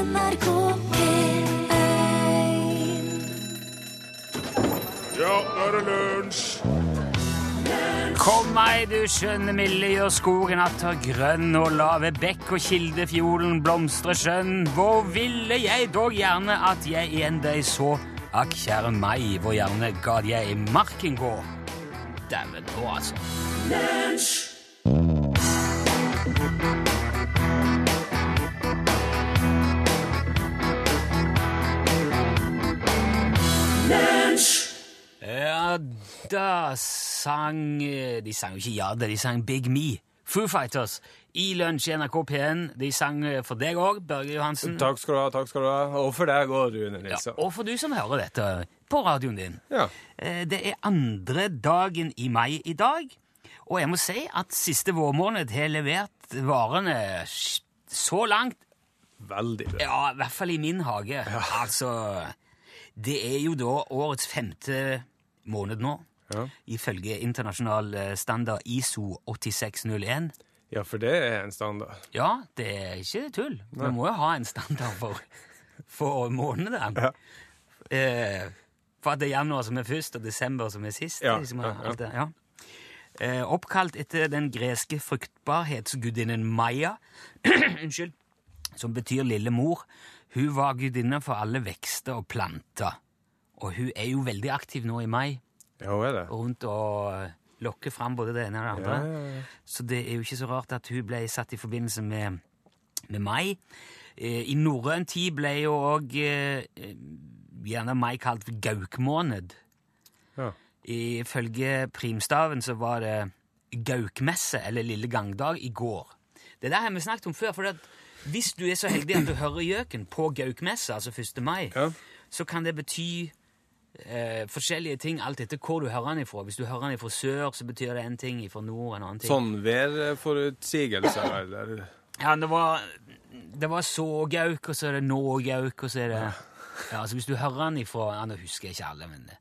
NRK P1 Ja, nå er det lunsj! Kom meg, du skjønne milde, gjør skogen atter grønn, og la ved bekk og kildefjorden blomstre skjønn. Hvor ville jeg dog gjerne at jeg igjen deg så, akk kjære meg, hvor gjerne gad jeg i marken gå. Dæven nå, altså. Ja, da sang eh, De sang jo ikke Ja, da, de sang Big Me. Foo Fighters i lunsj NRK P1. De sang eh, for deg òg, Børge Johansen. Takk skal du ha, takk skal du ha. Og for deg òg, Rune Ja, Nilsson. og for du som hører dette på radioen din. Ja. Eh, Det er andre dagen i mai i dag, og jeg må si at siste vårmåned har levert varene så langt Veldig bra. Ja, i hvert fall i min hage. Altså, det er jo da årets femte måned nå, Ja. ifølge internasjonal eh, standard ISO 8601. ja, for det er en standard. Ja, det er ikke tull. Vi må jo ha en standard for, for månedene. Eh, for at det er januar som er først, og desember som er sist. Ja, liksom, ja, ja. det, ja. Eh, oppkalt etter den greske fruktbarhetsgudinnen Maya, unnskyld, som betyr lille mor. Hun var gudinne for alle vekster og planter. Og hun er jo veldig aktiv nå i mai, Ja, hun er det. rundt og lokke lokker fram både det ene og det andre. Ja, ja, ja. Så det er jo ikke så rart at hun ble satt i forbindelse med, med mai. Eh, I norrøn tid ble jo òg eh, gjerne mai kalt gaukmåned. Ja. Ifølge primstaven så var det gaukmesse, eller lille gangdag, i går. Det der har vi snakket om før. for at hvis du er så heldig at du hører gjøken på gaukmesse, altså 1. mai, Ja. så kan det bety eh, forskjellige ting alt etter hvor du hører den ifra. Hvis du hører den ifra sør, så betyr det en ting, ifra nord en annen ting. Sånn værforutsigelser, eller Ja, det var, det var sågauk, og så er det någauk, og så er det ja. altså Hvis du hører den ifra ja, Nå husker jeg ikke alle, men det,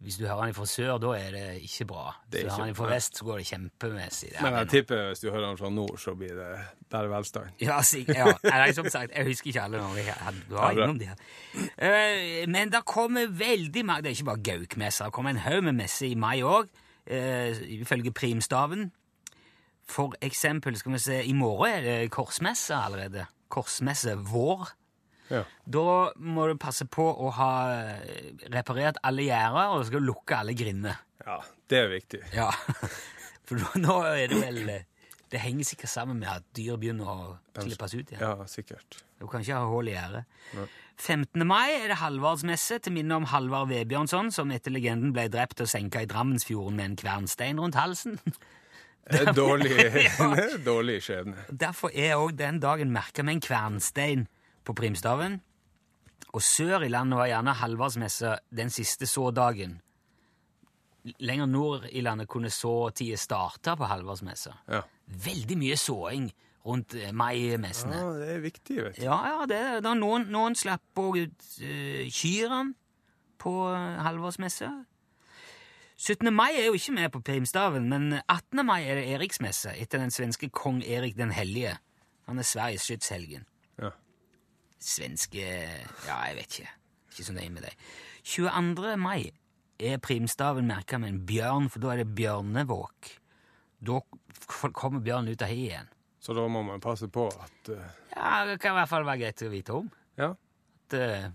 hvis du hører den fra sør, da er det ikke bra. Det er Hvis du hører den fra vest, så går det kjempemessig. Det er Men jeg tipper hvis du hører den fra nord, så blir det bare velstand. Ja, sikkert. Ja. Nei, som sagt, jeg husker ikke alle når vi var innom de her. Eh, men det kommer veldig mange Det er ikke bare Gaukmessa. Det kommer en haug med messer i mai òg, ifølge primstaven. For eksempel, skal vi se, i morgen er det korsmesse allerede. Korsmesse vår. Ja. Da må du passe på å ha eh, reparert alle gjerder, og du skal lukke alle grindene. ja, det er viktig. Ja, for nå- er det vel eh, Det henger sikkert sammen med at dyr begynner å slippes ut igjen. Ja, sikkert. Du kan ikke ha hull i gjerdet. 15. mai er det Halvardsmesse til minne om Halvard Vebjørnson, som etter legenden ble drept og senka i Drammensfjorden med en kvernstein rundt halsen. Derfor, er Dårlig, dårlig skjebne. Derfor er òg den dagen merka med en kvernstein på primstaven. Og sør i landet var gjerne Halvardsmesse den siste sådagen. Lenger nord i landet kunne såtida starte på Halvardsmesse. Ja. Veldig mye såing rundt eh, mai-messene. ja, det er viktig, vet du. Ja, ja, det, er noen, noen slapp òg ut uh, kyrne på uh, halvårsmesse. 17. mai er jo ikke med på primstaven, men 18. mai er det Eriksmesse etter den svenske kong Erik den hellige. Han er Sveriges skytshelgen. Svenske Ja, jeg vet ikke. Ikke så nøye med det. 22. mai er primstaven merka med en bjørn, for da er det bjørnevåk. Da kommer bjørnen ut av hiet igjen. Så da må man passe på at uh... Ja, Det kan i hvert fall være greit å vite om. Ja. at uh,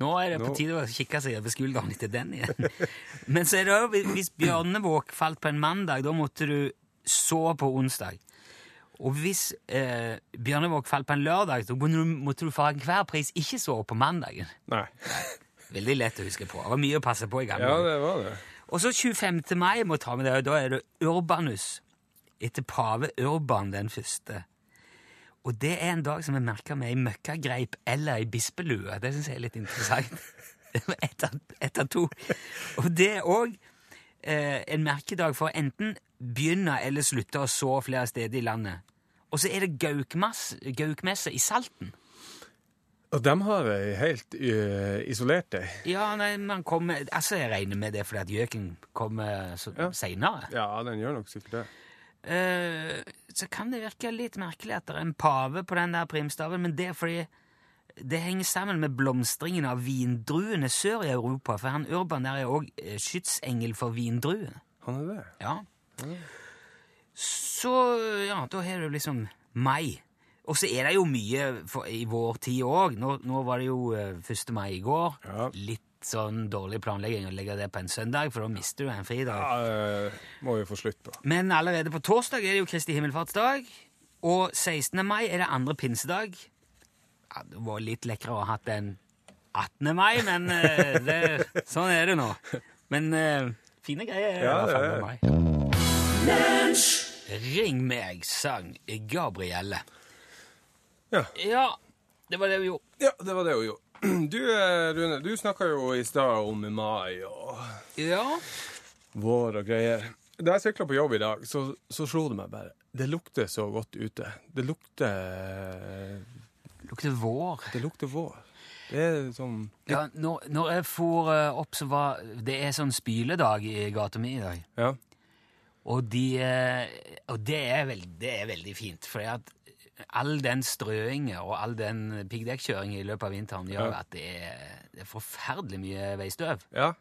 nå er det på tide å kikke seg over skulderen etter den igjen. Men så er det også, hvis bjørnevåk falt på en mandag, da måtte du så på onsdag. Og hvis eh, bjørnevåk falt på en lørdag, så måtte du, for enhver pris ikke sove på mandagen. Nei. Veldig lett å huske på. Det var mye å passe på i gamle Ja, det var det. Og så 25. mai, må ta med det, og da er det Urbanus. Etter pave Urban den første. Og det er en dag som jeg merker med i møkkagreip eller i bispelue. Det syns jeg er litt interessant. Ett av, to. Og det er òg eh, en merkedag for enten begynne eller slutte å så flere steder i landet. Og så er det gaukmesse i Salten. Og de har ei helt uh, isolert deg. Ja, nei, man kommer, altså Jeg regner med det fordi at gjøken kommer så Ja. seinere. Ja, den gjør nok sikkert det. Uh, så kan det virke litt merkelig at det er en pave på den der primstaven, men det er fordi det henger sammen med blomstringen av vindruene sør i Europa, for han Urban der er òg skytsengel for vindruene. Han er det. Ja. Så ja, da har du liksom mai. Og så er det jo mye for, i vår tid òg. Nå, nå var det jo eh, 1. mai i går. Ja. Litt sånn dårlig planlegging å legge det på en søndag, for da mister du en fridag. Ja, eh, må vi få slutt på. Men allerede på torsdag er det jo Kristi himmelfartsdag. Og 16. mai er det andre pinsedag. Ja, det var litt lekkere å ha hatt den 18. mai, men eh, det, sånn er det nå. Men eh, fine greier er det Ja, det er meg. Ring meg, sang Gabrielle. Ja. Ja, det var det vi gjorde. Ja, det var det hun gjorde. Du, eh, Rune, du snakka jo i stad om mai og Ja, vår og greier. Da jeg sykla på jobb i dag, så, så slo det meg bare. Det lukter så godt ute. Det lukter lukter vår. Det lukter vår. Det er sånn Ja, når, når jeg for eh, opp, så var det er sånn spyledag i gata mi i dag. Ja. Og, de, eh, og det, er veld, det er veldig fint, for all den strøinga og all den piggdekkkjøringa i løpet av vinteren gjør Ja. at det er, det er forferdelig mye veistøv. ja,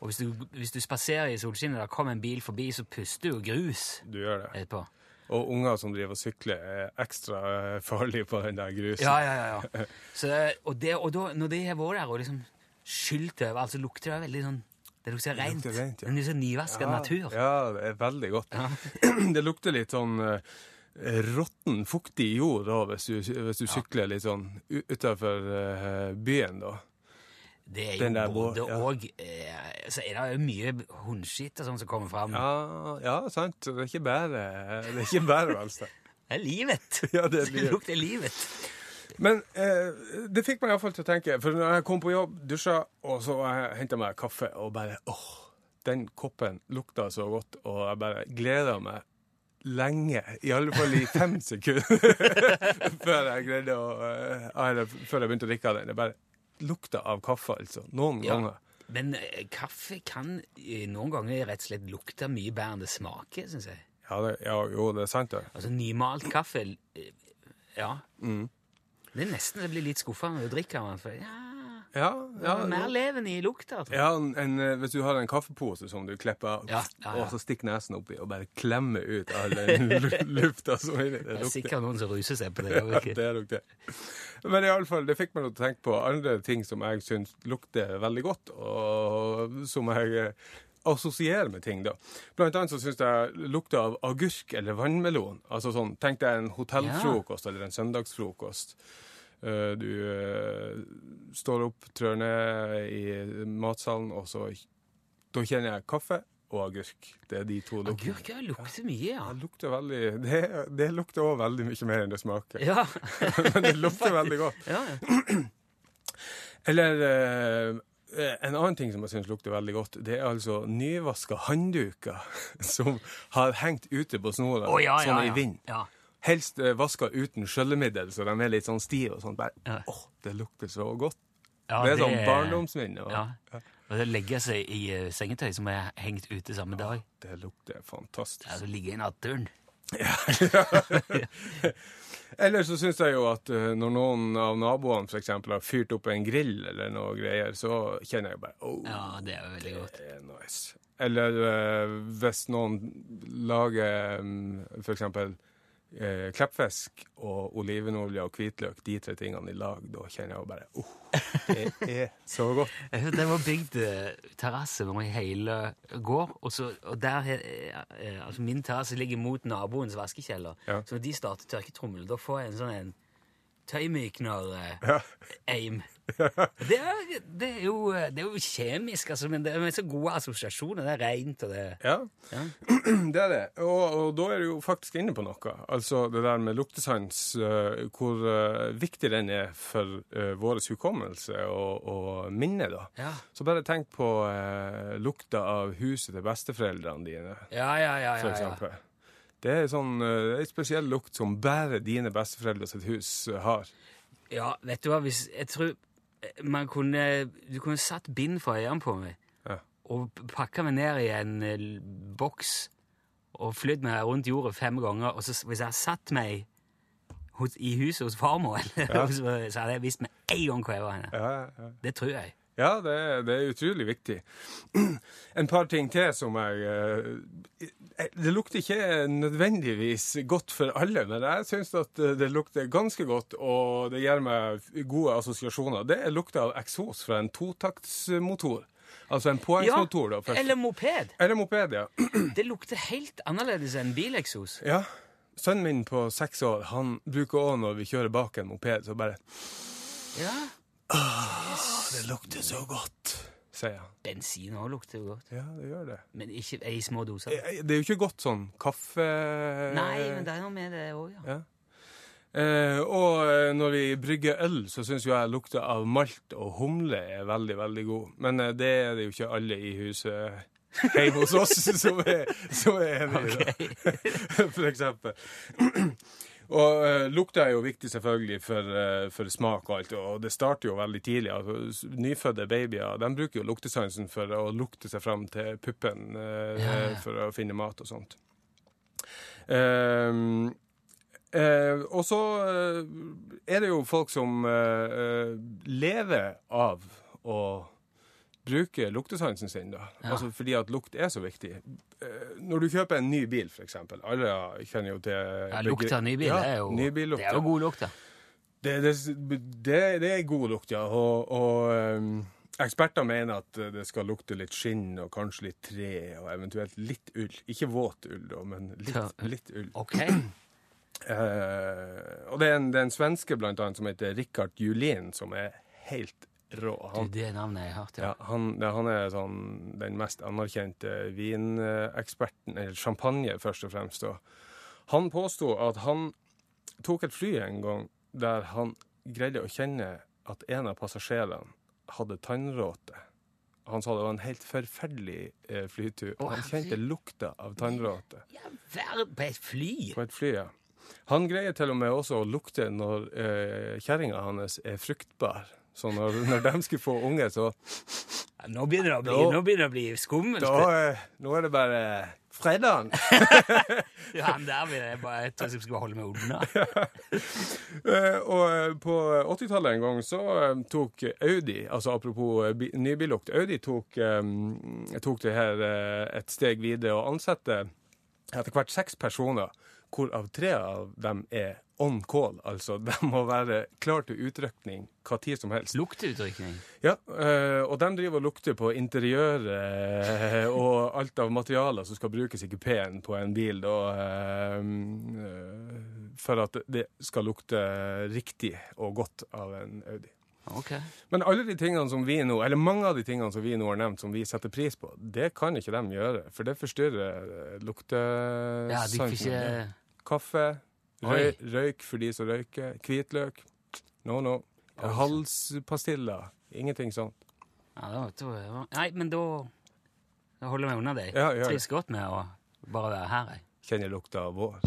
Og hvis du, hvis du spaserer i solskinnet, da kommer en bil forbi, så puster jo grus du gjør det. etterpå. Og unger som driver og sykler, er ekstra eh, farlige på den der grusen. Ja, ja, ja. ja. Så, og det, og da, når de har vært der og liksom skylt over, altså lukter det veldig sånn Det lukter rent. lukter rent, ja. En sånn nyvaska ja, natur. Ja, det er veldig godt. Ja. Det lukter litt sånn eh, råtten, fuktig jord da, hvis du, hvis du sykler litt sånn utafor byen, da. Det er Den jo der både ja. og eh, Så er det jo mye hundskitt som kommer fram. Ja, ja, sant. Det er ikke bare, det er ikke bare velstand. Det er livet. Ja, det er Det lukter livet. Men eh, det fikk meg iallfall til å tenke, for når jeg kom på jobb, dusja, og så henta meg kaffe, og bare åh, den koppen lukta så godt, og jeg bare gleda meg lenge, i alle fall i fem sekunder, før jeg greide å eh, Eller før jeg begynte å drikke den. Det bare lukta av kaffe, altså. Noen Ja. ganger. Men eh, kaffe kan eh, noen ganger rett og slett lukte mye bedre enn det smaker, syns jeg. Ja, det, ja, jo, det er sant, det. Altså nymalt kaffe Ja. Mm. Det er nesten jeg blir litt skuffa når du drikker den. For ja, Ja, ja, er mer leven i lukta. tror jeg. Ja, en, en, eh, Hvis du har en kaffepose som du klipper, Ja, ja, og så stikker nesen oppi og bare klemmer ut all den lu- lufta som er inni det. Det er sikkert noen som ruser seg på det. Ja, det er nok det. Men i alle fall, det fikk meg til å tenke på andre ting som jeg syns lukter veldig godt, og som jeg assosierer med ting, da. Blant annet så syns jeg lukter av agurk eller vannmelon. Altså sånn, Tenk deg en hotellfrokost eller en søndagsfrokost. Eh, Du eh, står opp, trør ned i matsalen, og så Da kjenner jeg kaffe og agurk. Det er de to luktene. Agurk ja, lukter mye, ja. Det lukter veldig Det, det lukter òg veldig mye mer enn det smaker. Ja, Men det lukter veldig godt. ja. ja. Eller eh, en annen ting som jeg syns lukter veldig godt, det er altså nyvaska håndduker som har hengt ute på snora, oh, ja, ja, sånn i vind. Ja. Helst eh, vaska uten skjøllemiddel, så de er litt sånn stive og sånn. Bare, åh, det lukter så godt. Ja, det er sånn barndomsminne. Ja. Og det legger seg i eh, sengetøy som er hengt ute samme dag. Det lukter fantastisk. Ja, det ligger i naturen. Eller så syns jeg jo at eh, når noen av naboene eksempel har fyrt opp en grill eller noe greier, så kjenner jeg bare oh, Ja, det er jo veldig godt. det nice. Eller eh, hvis noen lager for eksempel eh, kleppfisk og olivenolje og hvitløk, de tre tingene i lag, da kjenner jeg jo bare oh, det er så godt. Det var bygd eh, terrasse i hele gård, og, så, og der eh, altså Min terrasse ligger mot naboens vaskekjeller. Ja. Så når de starter tørketrommel, da får jeg en sånn en tøymykner-aim. Ja. Det, er, det, er jo, eh, det er jo kjemisk, altså, men det er så gode assosiasjoner. Det er rent, og det Ja, Ja. det er det. Og, og da er du jo faktisk inne på noe. Altså det der med luktesans, uh, hvor uh, viktig den er for uh, vår hukommelse og, og minne, da. Ja. Så bare tenk på lukta av huset til besteforeldrene dine, Ja, ja, ja. for ja, ja. eksempel. Det er sånn, eh, en spesiell lukt som bare dine besteforeldre sitt hus eh, har. ja, vet du hva, hvis Jeg tror eh, man kunne Du kunne satt bind for øynene på meg Ja. og pakka meg ned i en eh, boks og flydd meg rundt jorda fem ganger, og så, hvis jeg satt meg hos, i huset hos farmor, så, så hadde jeg visst med en gang hvor jeg var henne. Ja, ja. Det tror jeg. Ja, det, det er utrolig viktig. En par ting til som jeg eh, Det lukter ikke nødvendigvis godt for alle, men jeg syns at det lukter ganske godt, og det gir meg gode assosiasjoner. Det er lukta av eksos fra en totaktsmotor. Altså en påhengsmotor. da, først. eller moped. Eller moped, ja. Det lukter helt annerledes enn bileksos. ja. Sønnen min på seks år han bruker òg når vi kjører bak en moped, så bare Ja. Det lukter så godt, sier jeg. Bensin òg lukter jo godt, Ja, det gjør det. men ikke i små doser. Eh, Det er jo ikke godt sånn kaffe... Nei, men det er noe med det òg, ja. Ja. Eh, og eh, når vi brygger øl, så syns jo jeg lukta av malt og humle er veldig, veldig god. Men eh, det er det jo ikke alle i huset hjemme hos oss som er, som er enig i, da. For eksempel. Og uh, lukta er jo viktig selvfølgelig for, uh, for smak og alt, og det starter jo veldig tidlig. Altså, nyfødte babyer de bruker jo luktesansen for å lukte seg fram til puppen uh, Ja, ja. for å finne mat og sånt. Uh, eh, og så eh, er det jo folk som eh, lever av å bruke luktesansen sin, da. Ja. Altså fordi at lukt er så viktig. Eh, når du kjøper en ny bil, eksempel. Alle kjenner jo til ja lukta av nybil Ja, det er jo, det er jo god lukt, da. Det, det, det, det er god lukt, ja. Og, og um, eksperter mener at det skal lukte litt skinn og kanskje litt tre, og eventuelt litt ull. Ikke våt ull, da, men litt, litt ull. OK. Uh, og det er, en, det er en svenske blant annet som heter Richard Julin, som er helt rå. Du, Han, det navnet har hørt, ja. ja, han, det, han er sånn, den mest anerkjente vineksperten, eller champagne først og fremst. Og han påsto at han tok et fly en gang der han greide å kjenne at en av passasjerene hadde tannråte. Han sa det var en helt forferdelig eh, flytur. Og han kjente lukta av tannråte. ja på et fly! På et fly, ja. Han greier til og med også å lukte når eh, kjerringa hans er fruktbar. Så når, når de skulle få unge, så Ja, nå begynner det å bli, nå det å bli skummelt. da, eh, Nå er det bare fredagen. Ja, han der vil jeg bare jeg tror jeg skal holde meg unna. Eh, og eh, på 80-tallet en gang så tok Audi, altså apropos nybillukt, Audi tok, tok det her et steg videre og ansatte etter hvert seks personer, hvorav tre av dem er on call. Altså de må være klar til utrykning hva tid som helst. Lukteutrykning? Ja, eh, og de driver og lukter på interiøret eh, og alt av materialer som skal brukes i kupeen på en bil, eh, for at det skal lukte riktig og godt av en Audi. Ok. Men alle de tingene som vi nå, eller mange av de tingene som vi nå har nevnt, som vi setter pris på, det kan ikke de gjøre, for det forstyrrer eh, luktesansen. Ja, ikke Kaffe, røy, røyk for de som røyker, hvitløk, no, no. Halspastiller, ingenting sånt. ja, da, da, Nei, men da, da holder jeg meg unna deg. Ja, ja, det. Trives godt med å bare være her, jeg. Kjenner lukta av vår.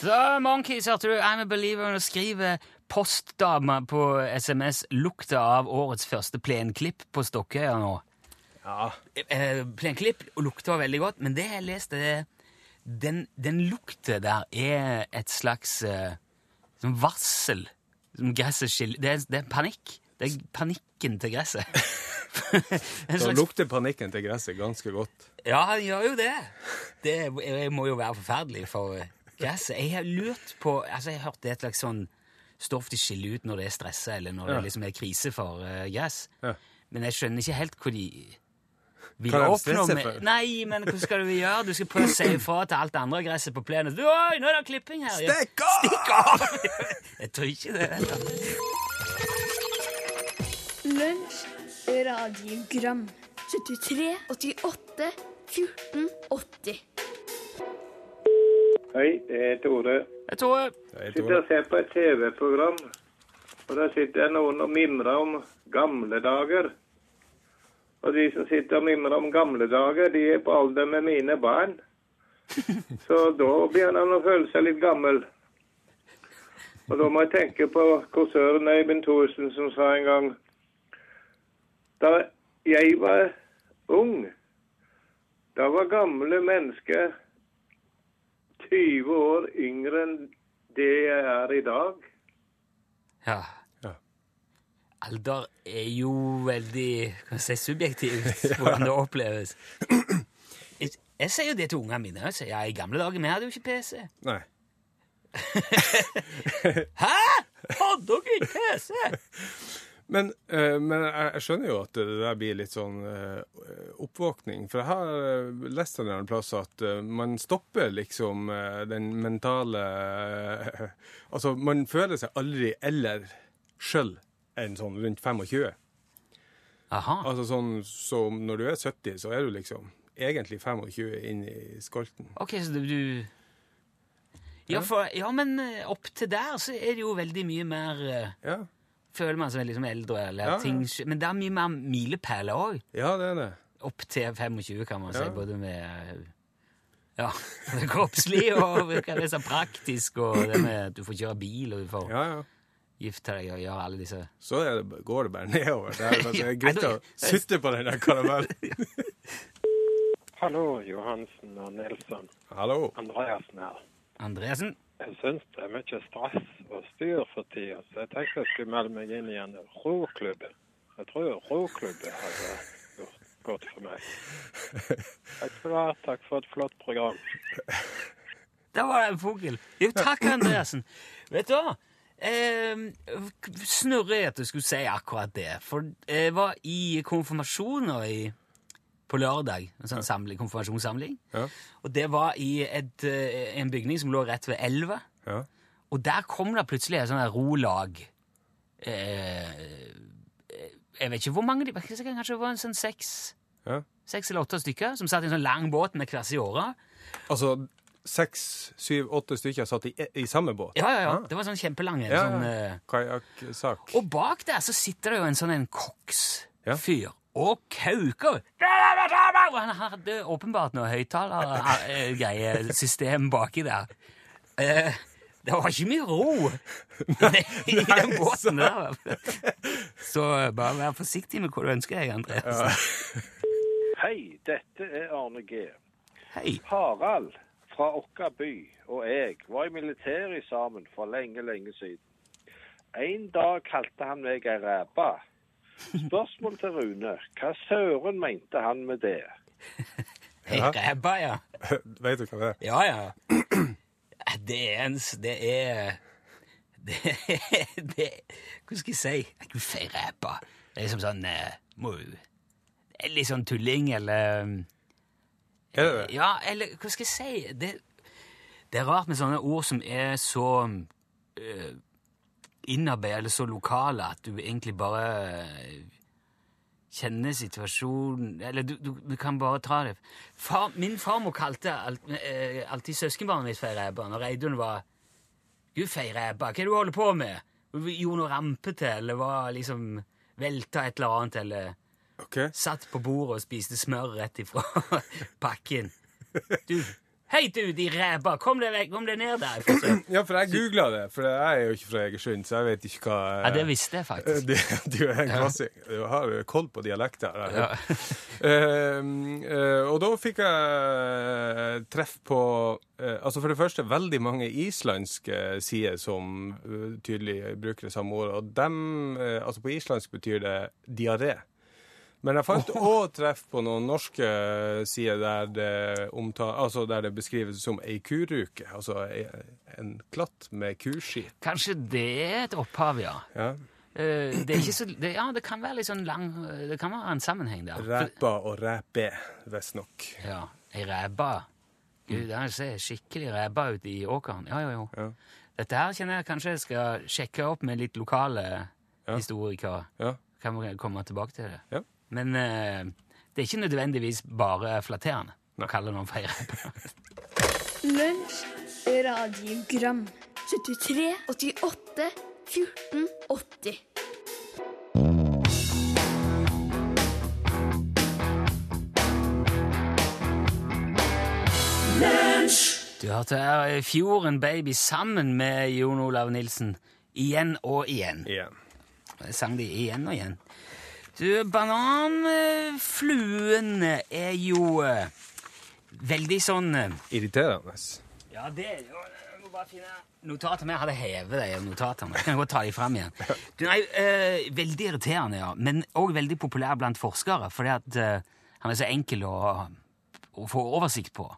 The Monkeys, hørte du? I'm a believer og skriver postdame på SMS lukta av årets første plenklipp på Stokkøya nå. Ja. Eh, plenklipp lukter veldig godt, men det jeg leste, den, den lukta der er et slags som sånn varsel. Som gresset skiller det, det er panikk. Det er panikken til gresset. Da slags lukter panikken til gresset ganske godt. Ja, han gjør jo det. Det må jo være forferdelig for eh, gresset. Jeg har lurt på Altså, jeg har hørt det er et slags sånn stoff de skiller ut når det er stressa, eller når Ja. det liksom er krise for uh, gress. Ja. Men jeg skjønner ikke helt hvor de vil oppnå med? Nei, men hva skal du gjøre? Du skal prøve å si ifra til alt det andre gresset på plenen. Du, Oi, nå er det klipping her! Ja, Stikk av! Stikk av! jeg tror ikke det. vet. Lunsj, radiogram 73, 88, 14, 80 Hei, det er Tore. Jeg Tore. Jeg Sitter og ser på et TV-program, og der sitter noen og mimrer om gamle dager. Og de som sitter og mimrer om gamle dager, de er på alder med mine barn. Så da begynner han å føle seg litt gammel. Og da må jeg tenke på korsøren Øyvind Thorsen som sa en gang da jeg var ung, da var gamle mennesker 20 år yngre enn det jeg er i dag. Ja. Ja. Alder er jo veldig kan si, subjektivt, hvordan det oppleves. Jeg, jeg sier jo det til ungene mine. Jeg sier, ja, I gamle dager vi hadde jo ikke PC. Nei. Hæ?! Hadde dere ikke PC?! Men, eh, men jeg, skjønner jo at det der blir litt sånn eh, oppvåkning. For jeg har eh, lest en plass at man stopper liksom den mentale Altså, man føler seg aldri eller sjøl enn sånn rundt 25. Aha. Altså sånn som når du er 70, så er du liksom egentlig 25 inn i skolten. Ok, så du, ja, for, ja, men opp til der så er det jo veldig mye mer Ja, Føler man seg liksom eldre, eller Ja, ja. ting Men det er mye mer milepæler òg. ja det er det. Opp til 25, kan man si. Ja. Både med ja, det kroppslige og hva det er så praktisk, og det med at du får kjøre bil, og du får Ja, ja. gifte deg og gjøre alle disse Så er det, går det bare nedover. Det er, det er greit å sitte på den der karamellen. Hallo, Johansen og Nilsson. Hallo. Andreasen her. Andreassen? Jeg syns det er mye stress og styr for tida, så jeg tenkte jeg skulle melde meg inn i en roklubb. Jeg tror roklubben hadde gjort godt for meg. Takk du ha. Takk for et flott program. Der var det en fugl. Jo, takk, Andreassen. Vet du hva? Eh, snurre at du skulle si akkurat det. For jeg var i konfirmasjoner i, på lørdag. En sånn samling, konfirmasjonssamling. Ja. Og det var i et, eh, en bygning som lå rett ved elva. Ja. Og der kom det plutselig et sånt rolag. Eh, jeg vet ikke hvor mange de var. Kanskje det var en sånn seks, ja. seks eller åtte stykker som satt i en sånn lang båt med hver sin åre. Altså seks, syv, åtte stykker satt i, i samme båt? Ja, ja, ja. Ah. Det var sånn kjempelang en. Ja, Sånn, eh, Kajakksak. og bak der så sitter det jo en sånn en Ja. Og kauker. Og han hadde åpenbart noe høyttalergreiesystem baki der. Eh, det var ikke mye ro i den båten der. Så bare vær forsiktig med hva du ønsker deg, Andreas. Hei, dette er Arne G. Hei. Harald fra Åkka by og jeg var i militæret sammen for lenge, lenge siden. En dag kalte han meg ei ræpe. Spørsmål til Rune. Hva søren mente han med det? Hei, ræva, ja. Vet du hva det er? Ja, ja. Det er en Det er Det, det Hva skal jeg si? Gud, fei ræpa. Det er liksom sånn eh, må, er Litt sånn tulling, eller Er det det? Ja, eller hva skal jeg si? Det, det er rart med sånne ord som er så uh, innarbeidet eller så lokale at du egentlig bare eh, kjenner situasjonen Eller du, du, du kan bare ta det. Far, min farmor kalte alt, eh, alltid søskenbarnet mitt for ræbe når Reidun var Gud, ei hva er det du holder på med? Hun Gjorde noe rampete, eller var liksom velta et eller annet, eller okay. Satt på bordet og spiste smør rett ifra pakken. Du, hei du, de ræva! kom deg vekk, kom deg ned der. Ja, for jeg googla det, for jeg er jo ikke fra Egersund, så jeg vet ikke hva Ja, det visste jeg faktisk. det- Du er en klassing. Du har koll på dialekter. her. uh, uh, og da fikk jeg treff på uh, Altså For det første veldig mange islandske sider som eh, tydelig bruker det samme ordet. Og dem, altså På islandsk betyr det diaré. Men jeg fant òg treff på noen norske sider der det, omtale, altså der det beskrives som ei kuruke. Altså en klatt med kuski. Kanskje det er et opphav, ja. Ja. Eh, Det, så, det, ja, det kan være litt sånn lang Det kan være en sammenheng der. Ræpa og ræpe, visstnok. Ja, ei ræba. Gud, der ser skikkelig ræba ut i åkeren. Ja, jo, jo. Ja. Dette her kjenner jeg kanskje jeg skal sjekke opp med litt lokale Ja. historikere. Ja. Kan vi komme tilbake til det. Ja. Men eh, det er ikke nødvendigvis bare flatterende å kalle noen for. Lunsj, radiogram 73, 88, 14, 80 Du hørte her Fjorden Baby sammen med Jon Olav Nilsen. Igjen og igjen. Igjen. Jeg sang de igjen og igjen. Du, bananfluen er jo eh, veldig sånn eh, Irriterende. Ja, det er jo Jeg må bare finne notatene. Jeg hadde hevet de notatene. Jeg kan godt ta de fram igjen. Du, nei, eh, veldig irriterende, ja. Men òg veldig populær blant forskere, fordi at eh, han er så enkel å, å få oversikt på.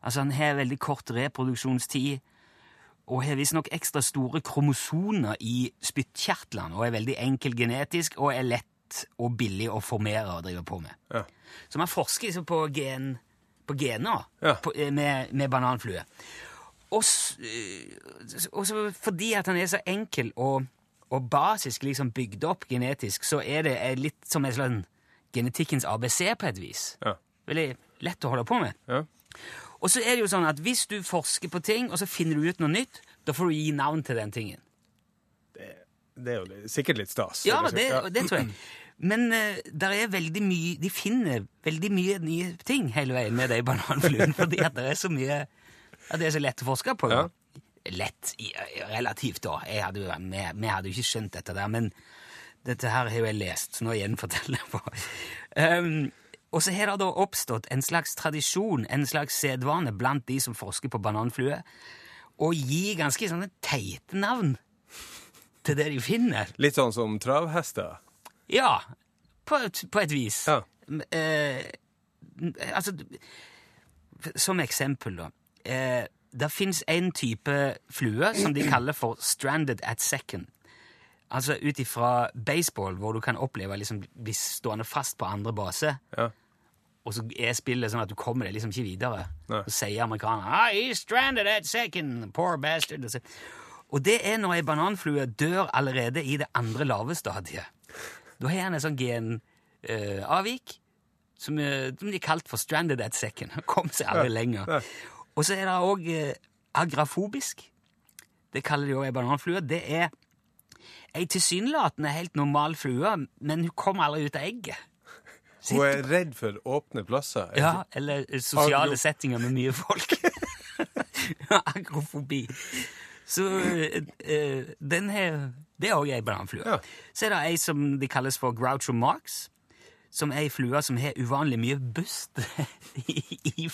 Altså, han har veldig kort reproduksjonstid og har visstnok ekstra store kromosoner i spyttkjertlene og er veldig enkel genetisk og er lett og billig å formere og drive på med. Ja. Så man forsker liksom på, gen, på gener Ja. på, eh, med, med bananflue. Og, eh, så fordi at han er så enkel og, og basisk liksom bygd opp genetisk, så er det eh, litt som en slags genetikkens ABC på et vis. Ja. Veldig lett å holde på med. Ja. Og så er det jo sånn at hvis du forsker på ting, og så finner du ut noe nytt, da får du gi navn til den tingen. Det er jo sikkert litt stas. Ja, det, det tror jeg. Men uh, der er veldig mye De finner veldig mye nye ting hele veien med de bananfluene, fordi at det er så mye at Det er så lett å forske på. Ja. Lett relativt, da. Hadde, vi, vi hadde jo ikke skjønt dette der, men dette her har jo jeg lest, så nå gjenforteller jeg på. Um, og så har det da oppstått en slags tradisjon, en slags sedvane blant de som forsker på bananflue, å gi ganske sånne teite navn til det de finner. Litt sånn som travhester. Ja, på på et vis. Ja. Eh, altså, som eksempel, da. Eh, det fins en type flue som de kaller for 'stranded at second'. Altså ut ifra baseball, hvor du kan oppleve liksom bli stående fast på andre base. Ja. Og så er spillet sånn at du kommer deg liksom ikke videre. Nei. Så sier amerikanerne ah, 'He's stranded at second, poor bastard'. Og det er når ei bananflue dør allerede i det andre lave stadiet. Da har han en sånt genavvik som, eh, som de er kalt for 'stranded at second'. Han kom seg aldri lenger. Og så er det òg eh, agrafobisk. Det kaller de òg ei bananflue. Det er ei tilsynelatende helt normal flue, men hun kommer aldri ut av egget. Hun er redd for åpne plasser. Ja, eller eh, sosiale Agro- settinger med mye folk. Agrofobi. Så eh, eh, den her, det er òg ei bananflue. Ja. Så er det ei som de kalles for Groucho Marx, som er ei flue som har uvanlig mye bust i, i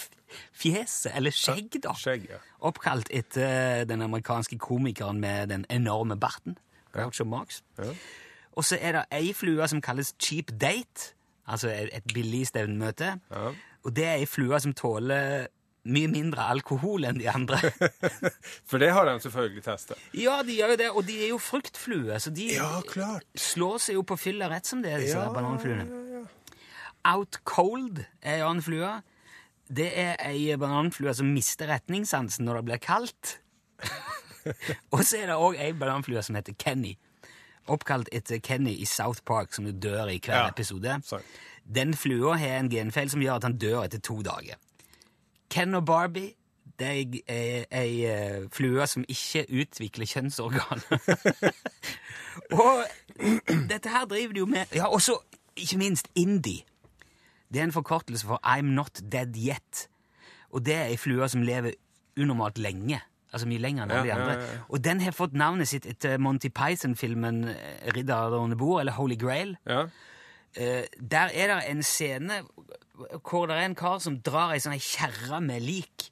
fjeset, eller skjegg, da. Skjegg, ja. Oppkalt etter den amerikanske komikeren med den enorme barten. Groucho Marx. Ja. Og så er det ei flue som kalles cheap date, altså et, et billig stevnemøte. Ja. Og det er ei flue som tåler mye mindre alkohol enn de andre. For det har de selvfølgelig testa. ja, de gjør jo det, og de er jo fruktfluer, så de Ja, klart. slår seg jo på fylla rett som det er, disse Ja, bananfluene. ja. Out cold er en annen flue. Det er ei bananflue som mister retningssansen når det blir kaldt. og så er det òg ei bananflue som heter Kenny. Oppkalt etter Kenny i South Park, som jo dør i hver episode. Sorry. Den flua har en genfeil som gjør at han dør etter to dager. Ken og Barbie det er ei- ei, eh, flue som ikke utvikler kjønnsorgan. og dette her driver de jo med Ja, også ikke minst Indie. Det er en forkortelse for I'm Not Dead Yet. Og det er ei flue som lever unormalt lenge. Altså mye lenger enn alle de Ja, ja, andre. ja, ja. Og den har fått navnet sitt etter Monty Python-filmen eh, Ridder under bord, eller Holy Grail. Eh, der er det en scene hvor det er en kar som drar ei sånn kjerre med lik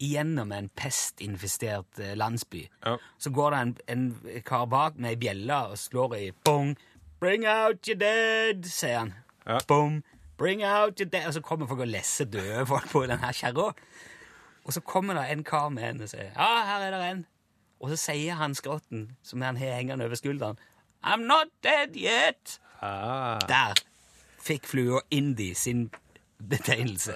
gjennom en pestinfestert eh, landsby. Ja. Så går det en, en kar bak med ei bjelle og slår i bong. Bring out your dead, sier han. Ja. Bong. Bring out your dead. Og så kommer folk og lesser døde folk på denne kjerra. Og så kommer det en kar med en og sier ja, her er det en. Og så sier han skrotten, som han har hengende over skulderen, I'm not dead yet. Ah, Der fikk flua Indie sin betegnelse.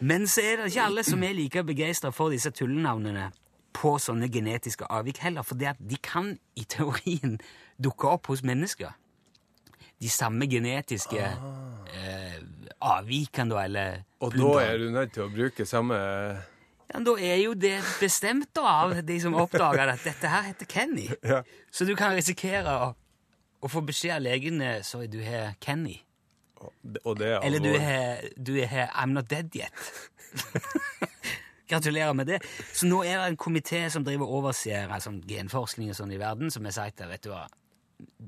Men så er det ikke alle som er like begeistra for disse tullenavnene på sånne genetiske avvik heller, for de kan i teorien dukke opp hos mennesker. De samme genetiske eh, avvikene, da, eller Og da er du nødt til å bruke samme ja, Da er jo det bestemt da av de som oppdager at dette her heter Kenny. Ja. Så du kan risikere å, å få beskjed av legene Sorry, du har Kenny. Og det er Eller du har, du har I'm not dead yet. Gratulerer med det. Så nå er det en komité som driver og overser altså, genforskning og sånn i verden, som har sagt at vet du hva,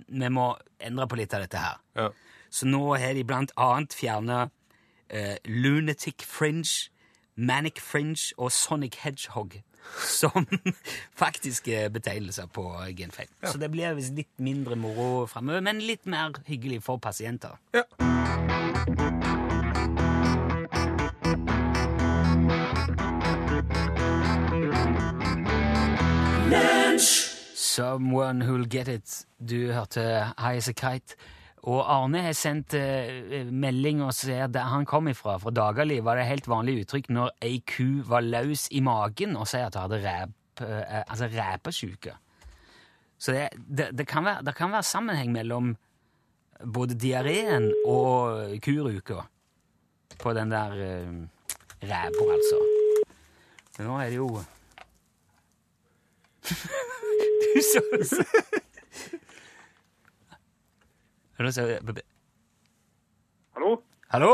vi må endre på litt av dette her. Ja. Så nå har de blant annet fjerna uh, Lunatic Fringe, Manic Fringe og Sonic Hedgehog som faktiske betegnelser på genfeil. Så det blir visst litt mindre moro framover, men litt mer hyggelig for pasienter. Ja. Someone who'll get it. Du hørte High as a Kite. Og Arne har sendt eh, melding og sier der han kom ifra. Fra Dagali var det helt vanlig uttrykk når ei ku var løs i magen og sier at hun hadde ræp, eh, altså ræpesjuke. Så det, det, det, kan være, det kan være sammenheng mellom både diareen og kuruka på den der eh, ræpa, altså. Men nå er det jo Du så- Hallo? Hallo?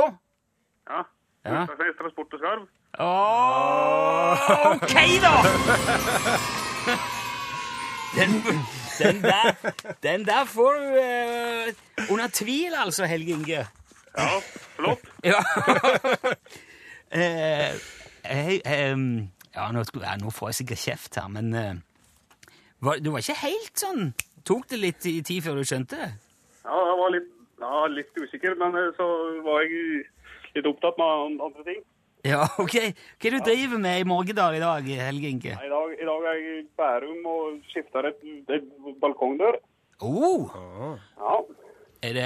Ja. Ja. Transport og Skarv. Åh, ok, da! Den, den, der, den der får du uh, under tvil, altså, Helge Inge. Ja, flott. Ja. uh, hey, um, ja, nå, ja, nå får jeg sikkert kjeft her, men uh, var, du var ikke helt sånn Tok det litt i tid før du skjønte det? Ja, jeg var litt, ja, litt usikker, men eh, så var jeg litt opptatt med andre ting. Ja, ok. Hva er det du driver med i Morgedal i dag, Helge Inke? I dag, I dag er jeg i Bærum og skifter et, et balkongdør. Oh, Ja. er, det,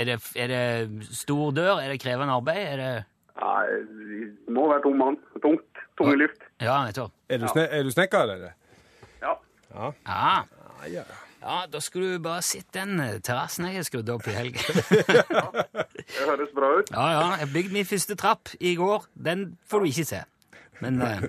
er, det, er det stor dør? Er det krevende arbeid? Er det Nei, det må være tom mann. Tungt. Tunge luft. Ja, nettopp. Er du, sne er du snekker, eller? Ja. Ja. Ja, ja. Ja, da skulle du bare sett den eh, terrassen jeg har skrudd opp i helga. Det høres bra ut. Ja, ja, jeg bygde min første trapp i går. Den får du ikke se. Men eh,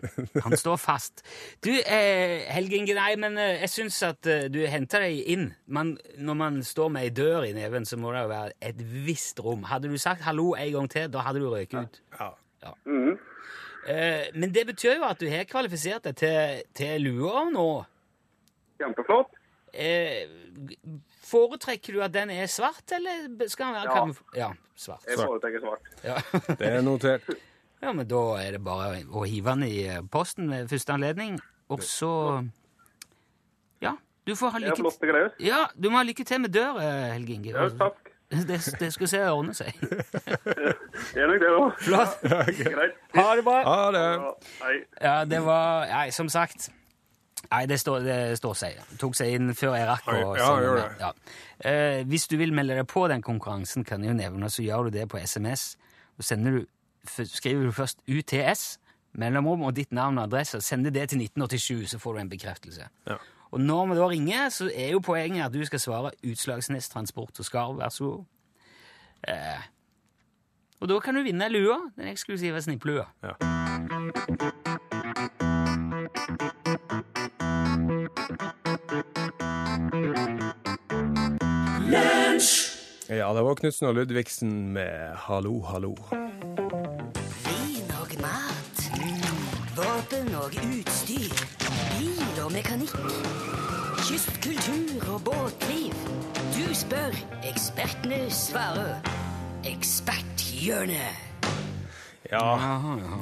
han står fast. Du, eh, Helge Inge, nei, men eh, jeg syns at eh, du henter deg inn. Man, når man står med ei dør i neven, så må det jo være et visst rom. Hadde du sagt hallo en gang til, da hadde du røket ut. ja. Mhm. Eh, men det betyr jo at du har kvalifisert deg til, til lua nå. Kjempeflott. Eh, foretrekker du at den er svart, eller skal den være Ja. kamuf- Ja, svart. Jeg foretrekker svart. Ja. Det er notert. ja, men da er det bare å hive den i eh, posten ved første anledning, og så Ja, du får ha lykke til. Ja, du må ha lykke til med dør, eh, Helge Inge. Ja, takk. Det, det skal se ordne seg. Det er nok det òg. Flott. Greit. Ha det bra. Ha det. Ja, det var Nei, som sagt Nei, det står, det står seg. Tok seg inn før jeg rakk å Ja, gjør meg. Ja. Eh, hvis du vil melde deg på den konkurransen, kan jeg jo nevne, så gjør du det på SMS. Og sender du, skriver du først UTS, mellomrom og ditt navn og adresse. Sender det til 1987, så får du en bekreftelse. Ja. Og når vi da ringer, så er jo poenget at du skal svare Utslagsnes Transport og Skarv, vær så god. Eh, og da kan du vinne lua, den eksklusive snipplua. Ja. Ja, det var Knutsen og Ludvigsen med Hallo, hallo. Vin og mat. Våpen og utstyr. Bil og mekanikk. Kystkultur og båtliv. Du spør, ekspertene svarer. Eksperthjørnet. Ja.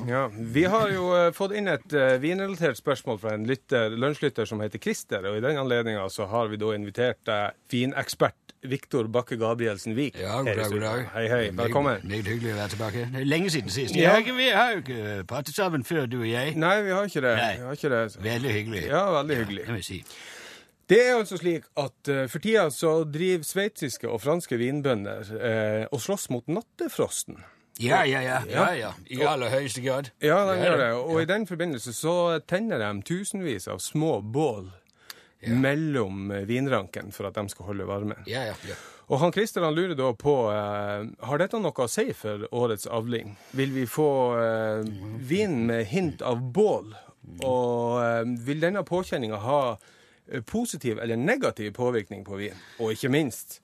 ja. Vi har jo eh, fått inn et uh, vinrelatert spørsmål fra en lytter, lunsjlytter som heter Christer, og i den anledninga så har vi da invitert uh, vinekspert Viktor Bakke Gabrielsen Vik. Ja, god dag, god dag. Hei, hei. Velkommen. Meget, hyggelig å være tilbake. Det er lenge siden sist. Ja. Ja. vi har jo ikke pratet sammen før, du og jeg. Nei, vi har ikke det. Har ikke det. Veldig hyggelig. Ja, veldig hyggelig. Det må jeg si. Det er altså slik at uh, for tida så driver sveitsiske og franske vinbønder uh, og slåss mot nattefrosten. Ja, ja, ja. ja, ja. I aller høyeste grad. Ja, de gjør det. det. Og i den forbindelse så tenner de tusenvis av små bål mellom eh, vinranken for at de skal holde varmen. Ja, ja, ja. Og han Christer han lurer da på eh, har dette noe å si for årets avling. Vil vi få eh, vin med hint av bål? Og eh, vil denne påkjenninga ha eh, positiv eller negativ påvirkning på vin? Og ikke minst,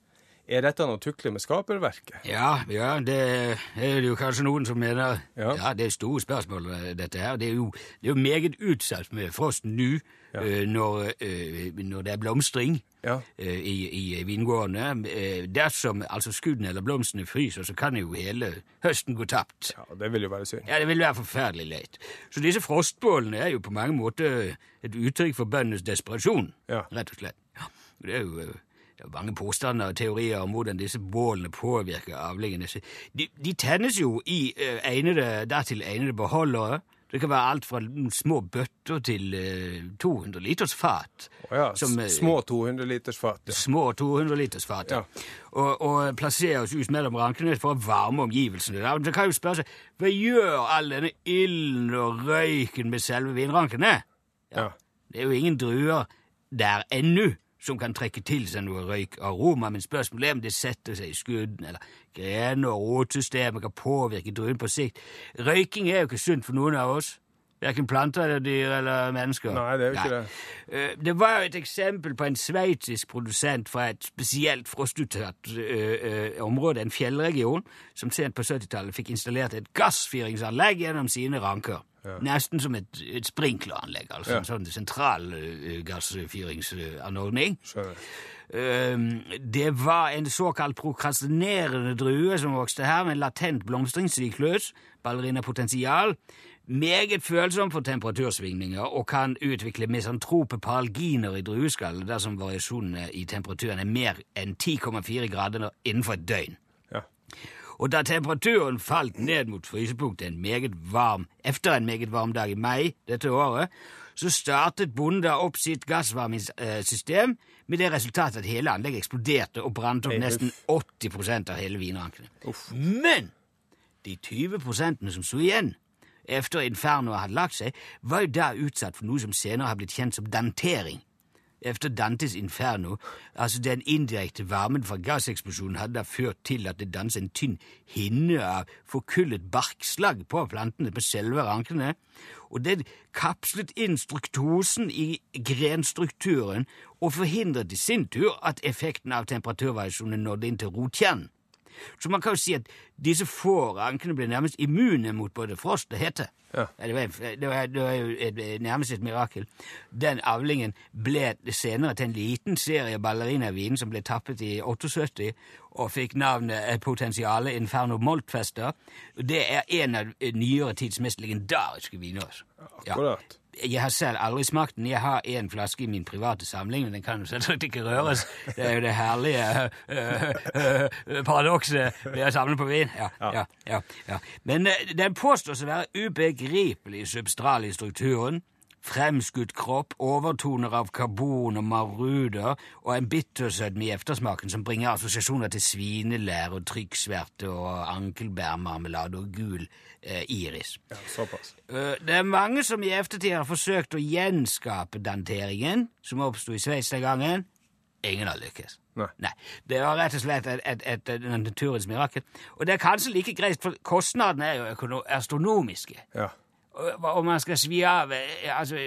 er dette noe tukle med skaperverket? Ja, ja, det er det jo kanskje noen som mener. Ja. Ja, det er store spørsmål, eh, dette her. Det er jo, det er jo meget utsatt med frosten nå, eh, når, eh, når det er blomstring. Ja. eh, i, i vingårdene. Dersom altså skuddene eller blomstene fryser, så kan jo hele høsten gå tapt. ja, det vil jo være synd. Ja, det vil være forferdelig leit. Så disse frostbålene er jo på mange måter et uttrykk for bøndenes desperasjon, Ja. rett og slett. Ja. Det er jo det er mange påstander og teorier om hvordan disse bålene påvirker avlingene. De, de tennes jo i uh, egnede, dertil egnede beholdere. Det kan være alt fra små bøtter til uh, 200 liters fat. Oh ja, Som, uh, små 200 liters fat. Ja. Små 200 liters fat. Ja. Og, og plasseres ut mellom rankene for å varme omgivelsene. Da kan jo spørre seg, hva gjør all denne ilden og røyken med selve vinrankene? Ja. Det er jo ingen druer der ennå som kan trekke til seg noe røykaroma, men spørsmålet er om det setter seg i skudden, eller grener og rotsystemet kan påvirke druen på sikt. Røyking er jo ikke sunt for noen av oss. Hverken planter eller dyr eller mennesker. Nei, det er jo ikke det. Eh, Det var jo et eksempel på en sveitsisk produsent fra et spesielt frostutsatt eh, eh, område, en fjellregion, som sent på 70-tallet fikk installert et gassfyringsanlegg gjennom sine ranker. Nesten som et, et sprinkleranlegg, altså Ja. en sånn sentral uh, gassfyringsanordning. Um, det var en såkalt prokrastinerende drue som vokste her, med latent blomstringssyklus, ballerinapotensial, meget følsom for temperatursvingninger og kan utvikle misantrope paralginer i drueskallet dersom variasjonene i temperaturen er mer enn 10,4 grader innenfor et døgn. Og da temperaturen falt ned mot frysepunktet en meget varm, efter en meget varm dag i mai dette året, så startet bonden opp sitt gassvarmingssystem med det resultatet at hele anlegget eksploderte og brant opp nesten 80% av hele vinrankene. Men de 20% som sto igjen efter infernoet hadde lagt seg, var jo da utsatt for noe som senere har blitt kjent som dantering. Efter Dantes inferno, altså den indirekte varmen fra gasseksplosjonen, hadde da ført til at det danset en tynn hinne av forkullet barkslag på plantene på selve rankene, og det kapslet inn struktosen i grenstrukturen og forhindret i sin tur at effekten av temperaturvariasjonen nådde inn til rotkjernen. Så man kan jo si at disse få rankene ble nærmest immune mot både frost og hete. Ja. det, var, det, var, det var jo et, nærmest et mirakel. Den avlingen ble senere til en liten serie ballerinavin som ble tappet i 78 og fikk navnet Potensiale Inferno Moltfester. Det er en av nyere tids mest legendariske viner. altså. Ja. Akkurat. Jeg har selv aldri smakt den. Jeg har en flaske i min private samling, men den kan jo selvsagt ikke røres. Det er jo det herlige uh, uh, uh, paradokset ved å samle på vin. Ja, ja, ja, ja. Men øh, den påstås å være ubegripelig substral i strukturen. Fremskutt kropp, overtoner av karbon og maruder og en bittersødme i eftersmaken som bringer assosiasjoner til svinelær og trykksverte og ankelbærmarmelade og gul eh, iris. Ja, såpass. Eh, Det er mange som i eftertid har forsøkt å gjenskape danteringen som oppsto i Sveits den gangen. Ingen har lykkes. Nei. Nei. Det var rett og slett et, et, et, et naturens mirakel. Og det er kanskje like greit, for kostnadene er jo astronomiske. Ja. Og man skal svi av altså,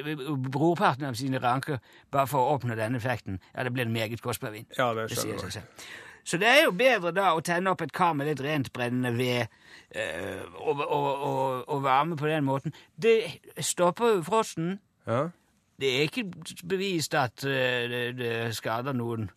brorparten av sine ranker bare for å oppnå denne effekten. Ja, det blir en meget kostbar vin. Ja, det skjønner det jeg. Så det er jo bedre da å tenne opp et kar med litt rent brennende ved øh, og, og, og, og varme på den måten. Det stopper jo frosten. Ja. Det er ikke bevist at øh, det, det skader noen.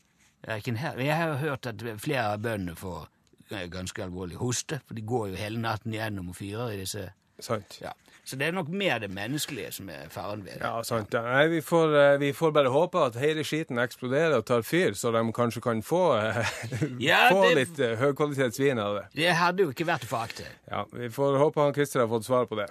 Jeg har jo hørt at flere av bøndene får eh, ganske alvorlig hoste, for de går jo hele natten gjennom og fyrer i disse Sant. ja. Så det er nok mer det menneskelige som er faren ved det. Ja, sant. Ja. Nei, vi får, eh, vi får bare håpe at hele skiten eksploderer og tar fyr, så de kanskje kan få, eh, Ja, få det- litt eh, høykvalitetsvin av det. Det hadde jo ikke vært å forakte. Ja, Vi får håpe han Christer har fått svar på det.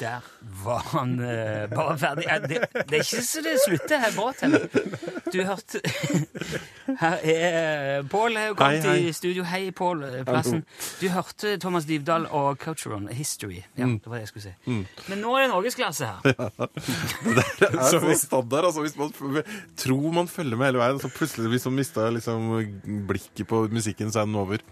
Der var han eh, bare ferdig. Ja, det, det er ikke så det slutter her bra, heller. Du hørte Her er Pål har jo kommet Hei, hei. i studio. Hei, Pål eh, Plassen. Du hørte Thomas Dybdahl og Culturon History. Ja, Mm. det var det jeg skulle si. Men nå er det norgesklasse her. Det er så standard. Altså, hvis man tror man følger med hele veien, så plutselig hvis man mister liksom, blikket på musikken, så er den over.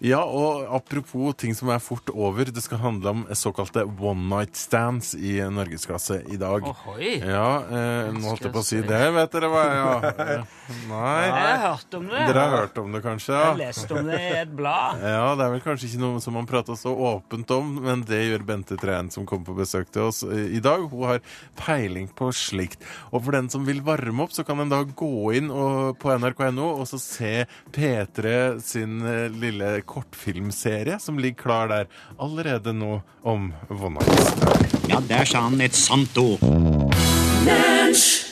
Ja, og apropos ting som er fort over, det skal handle om såkalte one night stands i norgesklasse i dag. Ohoi. Ja, eh, nå holdt jeg på å si det, vet dere hva? Ja. Nei. Jeg har hørt om det. Dere har hørt om det, kanskje? Jeg har lest om det i et blad. Ja, det er vel kanskje ikke noe som man prater så åpent om, men det gjør Bente Treen som kommer på besøk til oss i dag. Hun har peiling på slikt. Og for den som vil varme opp, så kan en da gå inn og, på nrk.no og så se P3 sin eh, lille kortfilmserie som ligger klar der allerede nå om One Ja, der sa han et sant ord. Lunsj!